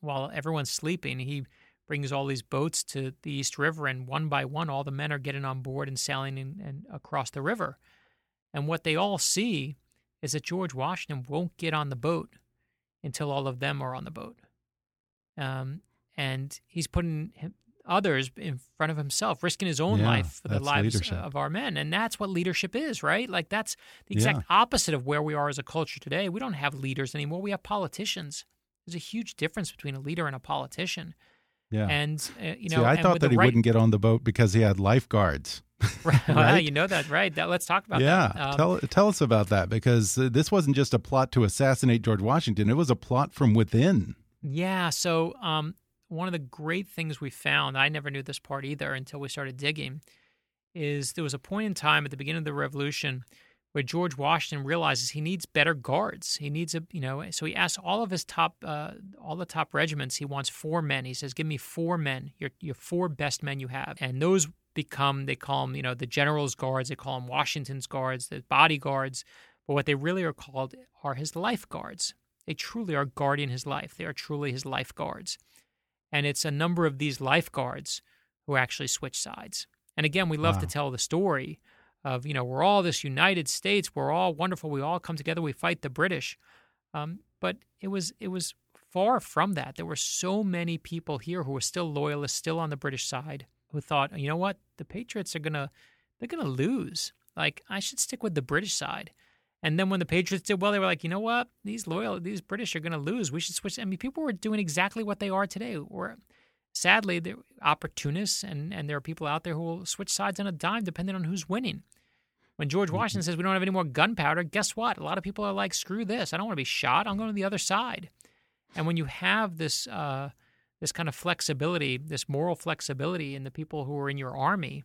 while everyone's sleeping, he brings all these boats to the East River, and one by one, all the men are getting on board and sailing in, and across the river. And what they all see is that George Washington won't get on the boat until all of them are on the boat. Um, and he's putting him, others in front of himself, risking his own yeah, life for the lives leadership. of our men. And that's what leadership is, right? Like that's the exact yeah. opposite of where we are as a culture today. We don't have leaders anymore. We have politicians. There's a huge difference between a leader and a politician. Yeah. And, uh, you know, See, I thought that he right... wouldn't get on the boat because he had lifeguards. [laughs] [laughs] right? You know that, right? That, let's talk about yeah. that. Um, tell, tell us about that because uh, this wasn't just a plot to assassinate George Washington, it was a plot from within. Yeah. So, um, one of the great things we found, I never knew this part either until we started digging, is there was a point in time at the beginning of the revolution where George Washington realizes he needs better guards. He needs a, you know, so he asks all of his top, uh, all the top regiments. He wants four men. He says, "Give me four men. Your your four best men you have." And those become they call them, you know, the general's guards. They call them Washington's guards, the bodyguards. But what they really are called are his lifeguards. They truly are guarding his life. They are truly his lifeguards. And it's a number of these lifeguards who actually switch sides. And again, we love Wow. to tell the story of, you know, we're all this United States, we're all wonderful, we all come together, we fight the British. Um, but it was it was far from that. There were so many people here who were still loyalists, still on the British side, who thought, you know what, the Patriots are gonna they're gonna lose. Like I should stick with the British side. And then when the Patriots did well, they were like, you know what, these loyal these British are gonna lose. We should switch. I mean, people were doing exactly what they are today. Or sadly, they're opportunists, and and there are people out there who will switch sides on a dime depending on who's winning. When George Washington says we don't have any more gunpowder, guess what? A lot of people are like, screw this. I don't want to be shot. I'm going to the other side. And when you have this uh, this kind of flexibility, this moral flexibility in the people who are in your army,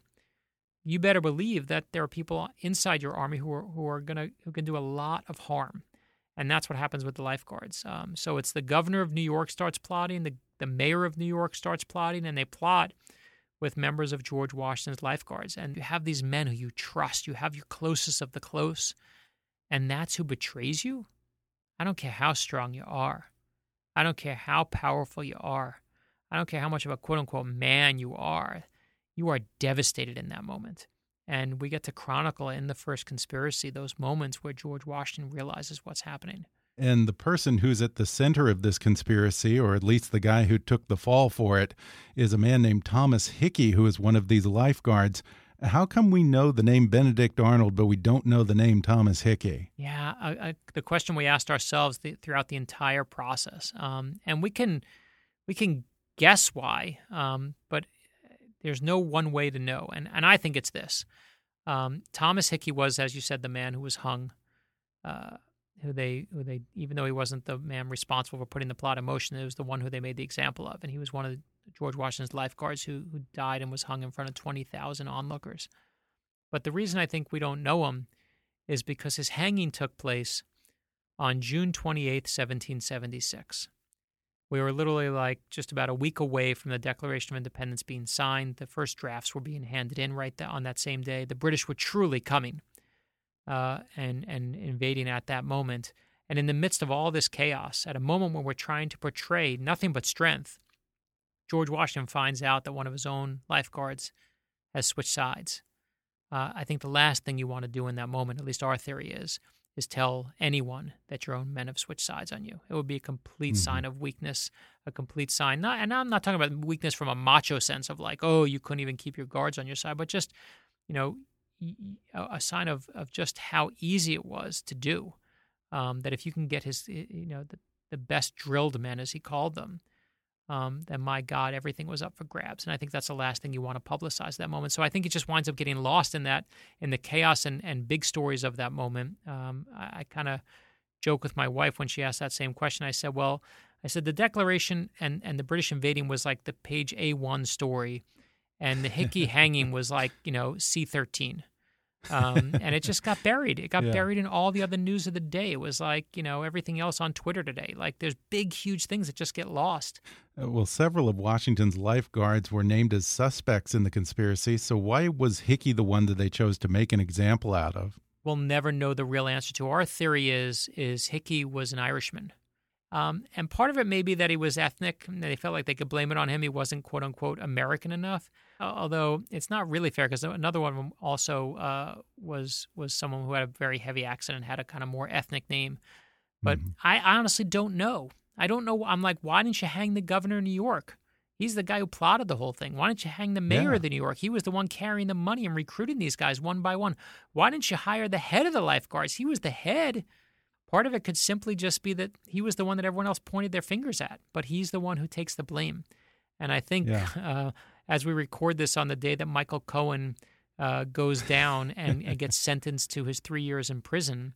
you better believe that there are people inside your army who are who are gonna who can do a lot of harm. And that's what happens with the lifeguards. Um, so it's the governor of New York starts plotting, the the mayor of New York starts plotting, and they plot with members of George Washington's lifeguards. And you have these men who you trust, you have your closest of the close, and that's who betrays you. I don't care how strong you are. I don't care how powerful you are. I don't care how much of a quote unquote man you are. You are devastated in that moment. And we get to chronicle in the first conspiracy those moments where George Washington realizes what's happening. And the person who's at the center of this conspiracy, or at least the guy who took the fall for it, is a man named Thomas Hickey, who is one of these lifeguards. How come we know the name Benedict Arnold, but we don't know the name Thomas Hickey? Yeah, I, I, the question we asked ourselves the, throughout the entire process, um, and we can we can guess why, um, but there's no one way to know. And and I think it's this: um, Thomas Hickey was, as you said, the man who was hung. Uh, who they who they even though he wasn't the man responsible for putting the plot in motion, it was the one who they made the example of, and he was one of George Washington's lifeguards who who died and was hung in front of twenty thousand onlookers. But the reason I think we don't know him is because his hanging took place on June twenty eighth, seventeen seventy six. We were literally like just about a week away from the Declaration of Independence being signed. The first drafts were being handed in right on that same day. The British were truly coming uh, and and invading at that moment. And in the midst of all this chaos, at a moment when we're trying to portray nothing but strength, George Washington finds out that one of his own lifeguards has switched sides. Uh, I think the last thing you want to do in that moment, at least our theory is, is tell anyone that your own men have switched sides on you. It would be a complete Mhm. sign of weakness, a complete sign. Not, and I'm not talking about weakness from a macho sense of like, oh, you couldn't even keep your guards on your side, but just, you know, a sign of, of just how easy it was to do. Um, that if you can get his, you know, the, the best drilled men, as he called them, um, then my God, everything was up for grabs. And I think that's the last thing you want to publicize that moment. So I think it just winds up getting lost in that, in the chaos and, and big stories of that moment. Um, I, I kind of joke with my wife when she asked that same question. I said, well, I said the Declaration and, and the British invading was like the page A1 story, and the Hickey [laughs] hanging was like, you know, C13. Um, [laughs] and it just got buried. It got Yeah. buried in all the other news of the day. It was like you know everything else on Twitter today. Like there's big, huge things that just get lost. Uh, Well, several of Washington's lifeguards were named as suspects in the conspiracy. So why was Hickey the one that they chose to make an example out of? We'll never know the real answer to. Our theory is is Hickey was an Irishman, um, and part of it may be that he was ethnic. and They felt like they could blame it on him. He wasn't quote unquote American enough. Al- Although it's not really fair because another one also uh, was was someone who had a very heavy accent and had a kind of more ethnic name. But Mhm. I honestly don't know. I don't know. I'm like, why didn't you hang the governor of New York? He's the guy who plotted the whole thing. Why didn't you hang the mayor Yeah. of the New York? He was the one carrying the money and recruiting these guys one by one. Why didn't you hire the head of the lifeguards? He was the head. Part of it could simply just be that he was the one that everyone else pointed their fingers at, but he's the one who takes the blame. And I think Yeah. [laughs] uh, as we record this on the day that Michael Cohen uh, goes down and, and gets [laughs] sentenced to his three years in prison,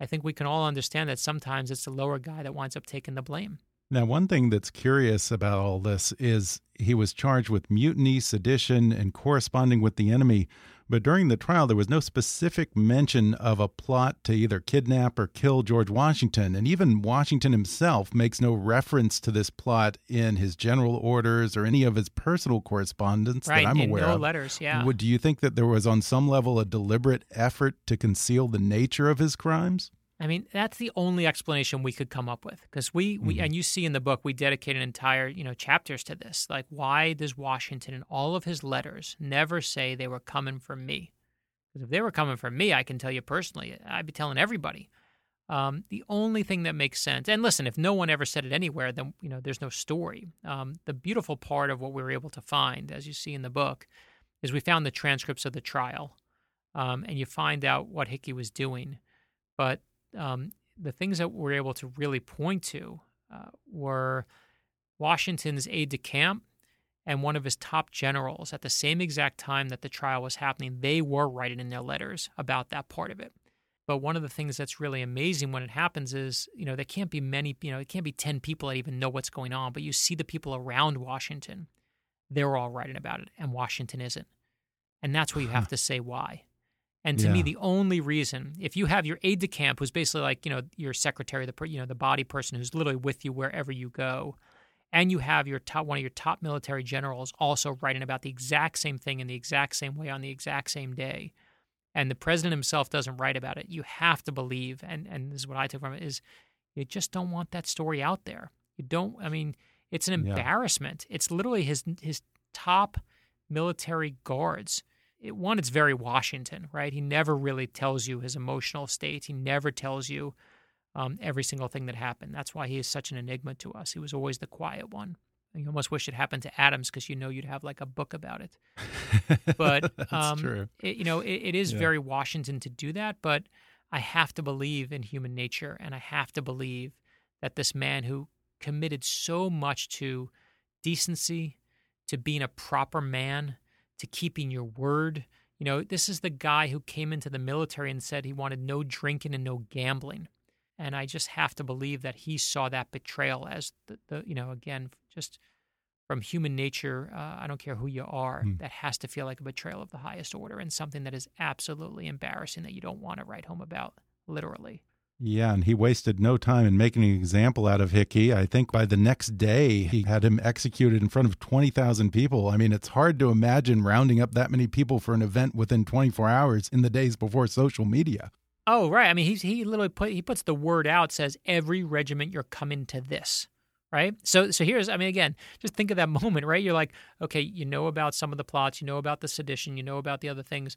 I think we can all understand that sometimes it's the lower guy that winds up taking the blame. Now, one thing that's curious about all this is he was charged with mutiny, sedition, and corresponding with the enemy. But during the trial, there was no specific mention of a plot to either kidnap or kill George Washington. And even Washington himself makes no reference to this plot in his general orders or any of his personal correspondence right? that I'm aware no of. letters, yeah. Would, do you think that there was, on some level, a deliberate effort to conceal the nature of his crimes? I mean, that's the only explanation we could come up with because we, we Mhm. and you see in the book we dedicate an entire you know chapters to this. Like, why does Washington in all of his letters never say they were coming for me? Because if they were coming for me, I can tell you personally, I'd be telling everybody. Um, the only thing that makes sense, and listen, if no one ever said it anywhere, then you know there's no story. Um, the beautiful part of what we were able to find, as you see in the book, is we found the transcripts of the trial, um, and you find out what Hickey was doing. But um, the things that we're able to really point to uh, were Washington's aide de camp and one of his top generals at the same exact time that the trial was happening. They were writing in their letters about that part of it. But one of the things that's really amazing when it happens is, you know, there can't be many, you know, it can't be 10 people that even know what's going on, but you see the people around Washington, they're all writing about it, and Washington isn't. And that's where you have to say why. And to me, the only reason, if you have your aide de camp, who's basically like you know your secretary, the you know the body person who's literally with you wherever you go, and you have your top one of your top military generals also writing about the exact same thing in the exact same way on the exact same day, and the president himself doesn't write about it, you have to believe, and and this is what I took from it is, you just don't want that story out there. You don't. I mean, it's an Yeah. embarrassment. It's literally his his top military guards it, one, it's very Washington, right? He never really tells you his emotional state. He never tells you um, every single thing that happened. That's why he is such an enigma to us. He was always the quiet one. You almost wish it happened to Adams because you know you'd have like a book about it. [laughs] But um. It, you know, it, it is Yeah. very Washington to do that. But I have to believe in human nature, and I have to believe that this man who committed so much to decency, to being a proper man, to keeping your word. You know, this is the guy who came into the military and said he wanted no drinking and no gambling. And I just have to believe that he saw that betrayal as the, the you know, again, just from human nature, uh, I don't care who you are, Hmm. that has to feel like a betrayal of the highest order and something that is absolutely embarrassing that you don't want to write home about, literally. Yeah, and he wasted no time in making an example out of Hickey. I think by the next day, he had him executed in front of 20,000 people. I mean, it's hard to imagine rounding up that many people for an event within 24 hours in the days before social media. Oh, right. I mean, he's he literally put he puts the word out says every regiment you're coming to this, right? So so here's I mean again, just think of that [laughs] moment, right? You're like, okay, you know about some of the plots, you know about the sedition, you know about the other things,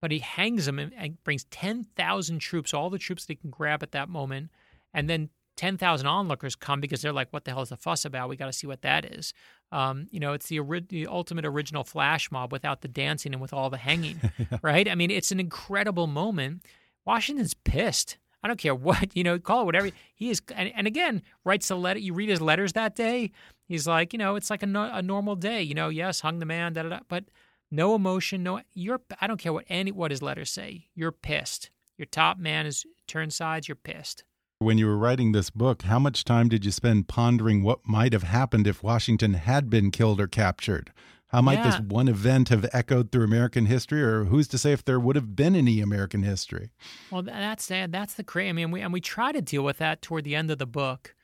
but he hangs them and, brings ten thousand troops, all the troops that he can grab at that moment, and then. 10,000 onlookers come because they're like, what the hell is the fuss about? We got to see what that is. Um, you know, it's the, ori- the ultimate original flash mob without the dancing and with all the hanging, [laughs] [laughs] right? I mean, it's an incredible moment. Washington's pissed. I don't care what, [laughs] you know, call it whatever. He is, and, and again, writes a letter. You read his letters that day. He's like, you know, it's like a, no, a normal day. You know, yes, hung the man, da da da. But no emotion, no. You're. I don't care what any what his letters say. You're pissed. Your top man is turned sides. You're pissed. When you were writing this book, how much time did you spend pondering what might have happened if Washington had been killed or captured? How might this one event have echoed through American history, or who's to say if there would have been any American history? Well, that's that. That's the crazy. I mean, we and we try to deal with that toward the end of the book,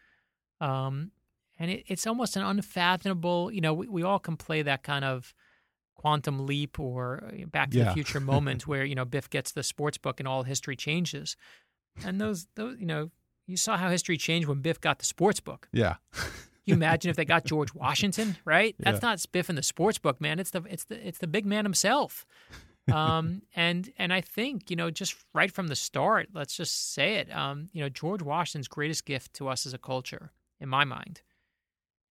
um, and it, it's almost an unfathomable. You know, we, we all can play that kind of quantum leap or uh, Back to Yeah. the Future [laughs] moment where you know Biff gets the sports book and all history changes, and those those you know you saw how history changed when Biff got the sports book. Yeah. [laughs] you imagine if they got George Washington, right? That's Yeah. not Biff in the sports book, man. It's the it's the it's the big man himself. um, [laughs] and and I think you know just right from the start, let's just say it. Um, you know, George Washington's greatest gift to us as a culture, in my mind.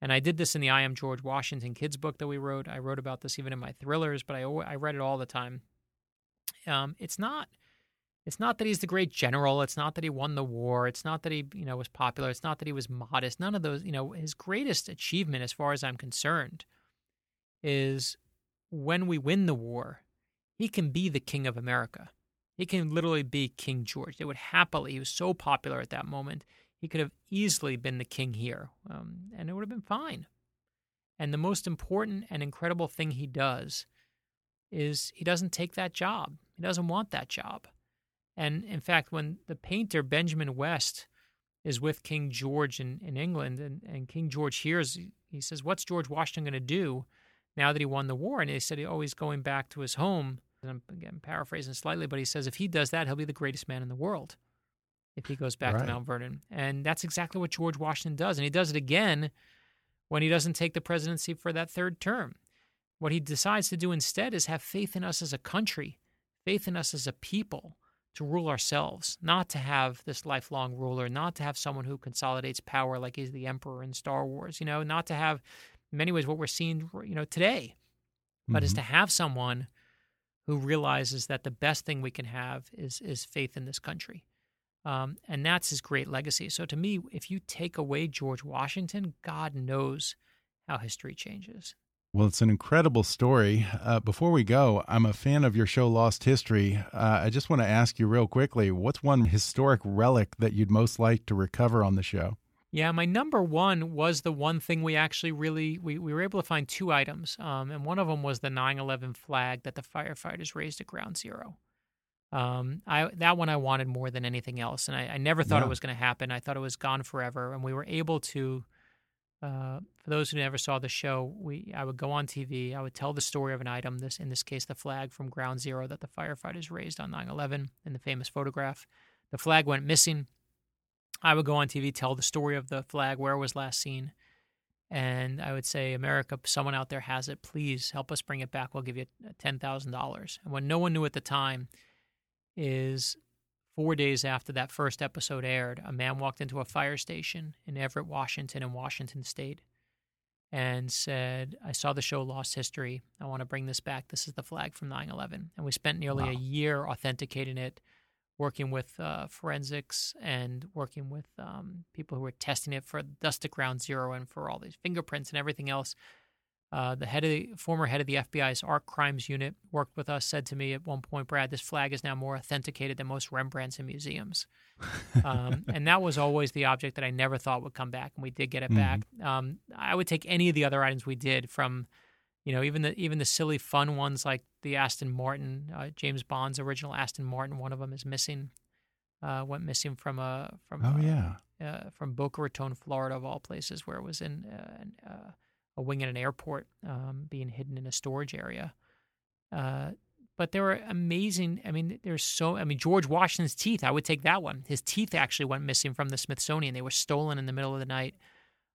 And I did this in the I Am George Washington kids book that we wrote. I wrote about this even in my thrillers, but I I read it all the time. Um, it's not it's not that he's the great general. It's not that he won the war. It's not that he, you know, was popular. It's not that he was modest. None of those, you know, his greatest achievement, as far as I'm concerned, is when we win the war, he can be the king of America. He can literally be King George. They would happily, he was so popular at that moment, he could have easily been the king here, um, and it would have been fine. And the most important and incredible thing he does is he doesn't take that job. He doesn't want that job. And in fact, when the painter Benjamin West is with King George in, in England, and, and King George hears, he says, What's George Washington going to do now that he won the war? And he said, Oh, he's going back to his home. And I'm again paraphrasing slightly, but he says, If he does that, he'll be the greatest man in the world. If he goes back Right. to Mount Vernon. And that's exactly what George Washington does. And he does it again when he doesn't take the presidency for that third term. What he decides to do instead is have faith in us as a country, faith in us as a people to rule ourselves, not to have this lifelong ruler, not to have someone who consolidates power like he's the emperor in Star Wars, you know, not to have in many ways what we're seeing, you know, today, but is Mhm. to have someone who realizes that the best thing we can have is is faith in this country. Um, and that's his great legacy. So to me, if you take away George Washington, God knows how history changes. Well, it's an incredible story. Uh, before we go, I'm a fan of your show Lost History. Uh, I just want to ask you real quickly what's one historic relic that you'd most like to recover on the show? Yeah, my number one was the one thing we actually really we, we were able to find two items, um, and one of them was the 9/11 flag that the firefighters raised at Ground Zero. Um, I that one I wanted more than anything else, and I, I never thought Yeah. it was going to happen. I thought it was gone forever, and we were able to. Uh, for those who never saw the show, we I would go on TV. I would tell the story of an item. This in this case, the flag from Ground Zero that the firefighters raised on 9/11 in the famous photograph. The flag went missing. I would go on TV, tell the story of the flag, where it was last seen, and I would say, America, someone out there has it. Please help us bring it back. We'll give you ten thousand dollars. And when no one knew at the time is four days after that first episode aired, a man walked into a fire station in Everett, Washington, in Washington State, and said, "I saw the show Lost History. I want to bring this back. This is the flag from 9/11." And we spent nearly a year authenticating it working with uh, forensics and working with um, people who were testing it for dust at ground zero and for all these fingerprints and everything else. Uh, the head of the former head of the FBI's Art Crimes Unit worked with us. Said to me at one point, "Brad, this flag is now more authenticated than most Rembrandts in museums." um, [laughs] and that was always the object that I never thought would come back, and we did get it Mhm. back. Um, I would take any of the other items we did from you know, even the even the silly fun ones like the Aston Martin, uh, James Bond's original Aston Martin. One of them is missing. Uh, went missing from a from Oh, a, yeah. uh, from Boca Raton, Florida, of all places, where it was in uh, an, uh, a wing at an airport, um, being hidden in a storage area. Uh, but there were amazing. I mean, there's so. I mean, George Washington's teeth. I would take that one. His teeth actually went missing from the Smithsonian. They were stolen in the middle of the night.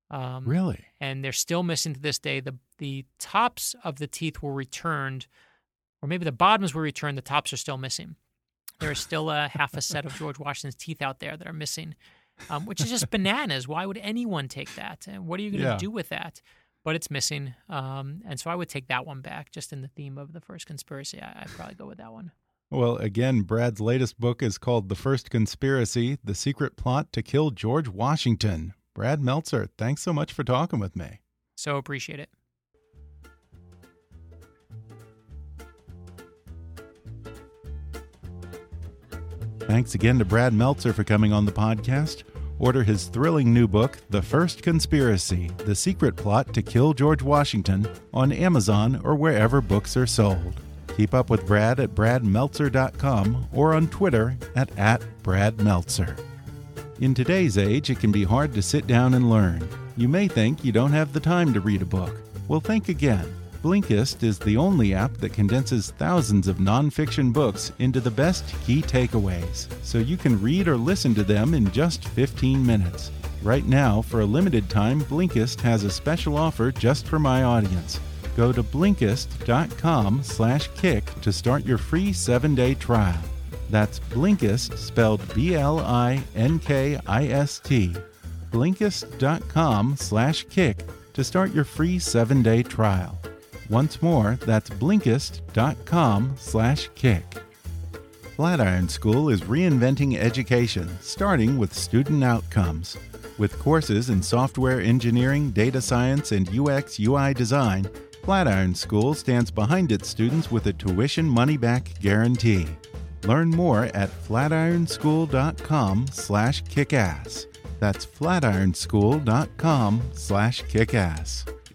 Um, Really? and they're still missing to this day. The the tops of the teeth were returned, or maybe the bottoms were returned. The tops are still missing. There is still a half a set of [laughs] George Washington's teeth out there that are missing, um, which is just bananas. Why would anyone take that? And what are you going to Yeah. do with that? But it's missing, um, and so I would take that one back. Just in the theme of the first conspiracy, I, I'd probably go with that one. Well, again, Brad's latest book is called The First Conspiracy The Secret Plot to Kill George Washington. Brad Meltzer, thanks so much for talking with me. So appreciate it. Thanks again to Brad Meltzer for coming on the podcast. Order his thrilling new book, The First Conspiracy The Secret Plot to Kill George Washington, on Amazon or wherever books are sold. Keep up with Brad at bradmeltzer.com or on Twitter at, at @bradmeltzer. In today's age, it can be hard to sit down and learn. You may think you don't have the time to read a book. Well, think again. Blinkist is the only app that condenses thousands of nonfiction books into the best key takeaways, so you can read or listen to them in just 15 minutes. Right now, for a limited time, Blinkist has a special offer just for my audience. Go to blinkist.com/kick to start your free 7-day trial. That's Blinkist spelled B-L-I-N-K-I-S-T. Blinkist.com/kick to start your free 7-day trial. Once more, that's Blinkist.com slash kick. Flatiron School is reinventing education, starting with student outcomes. With courses in software engineering, data science, and UX UI design, Flatiron School stands behind its students with a tuition money back guarantee. Learn more at flatironschool.com slash kickass. That's flatironschool.com/kickass.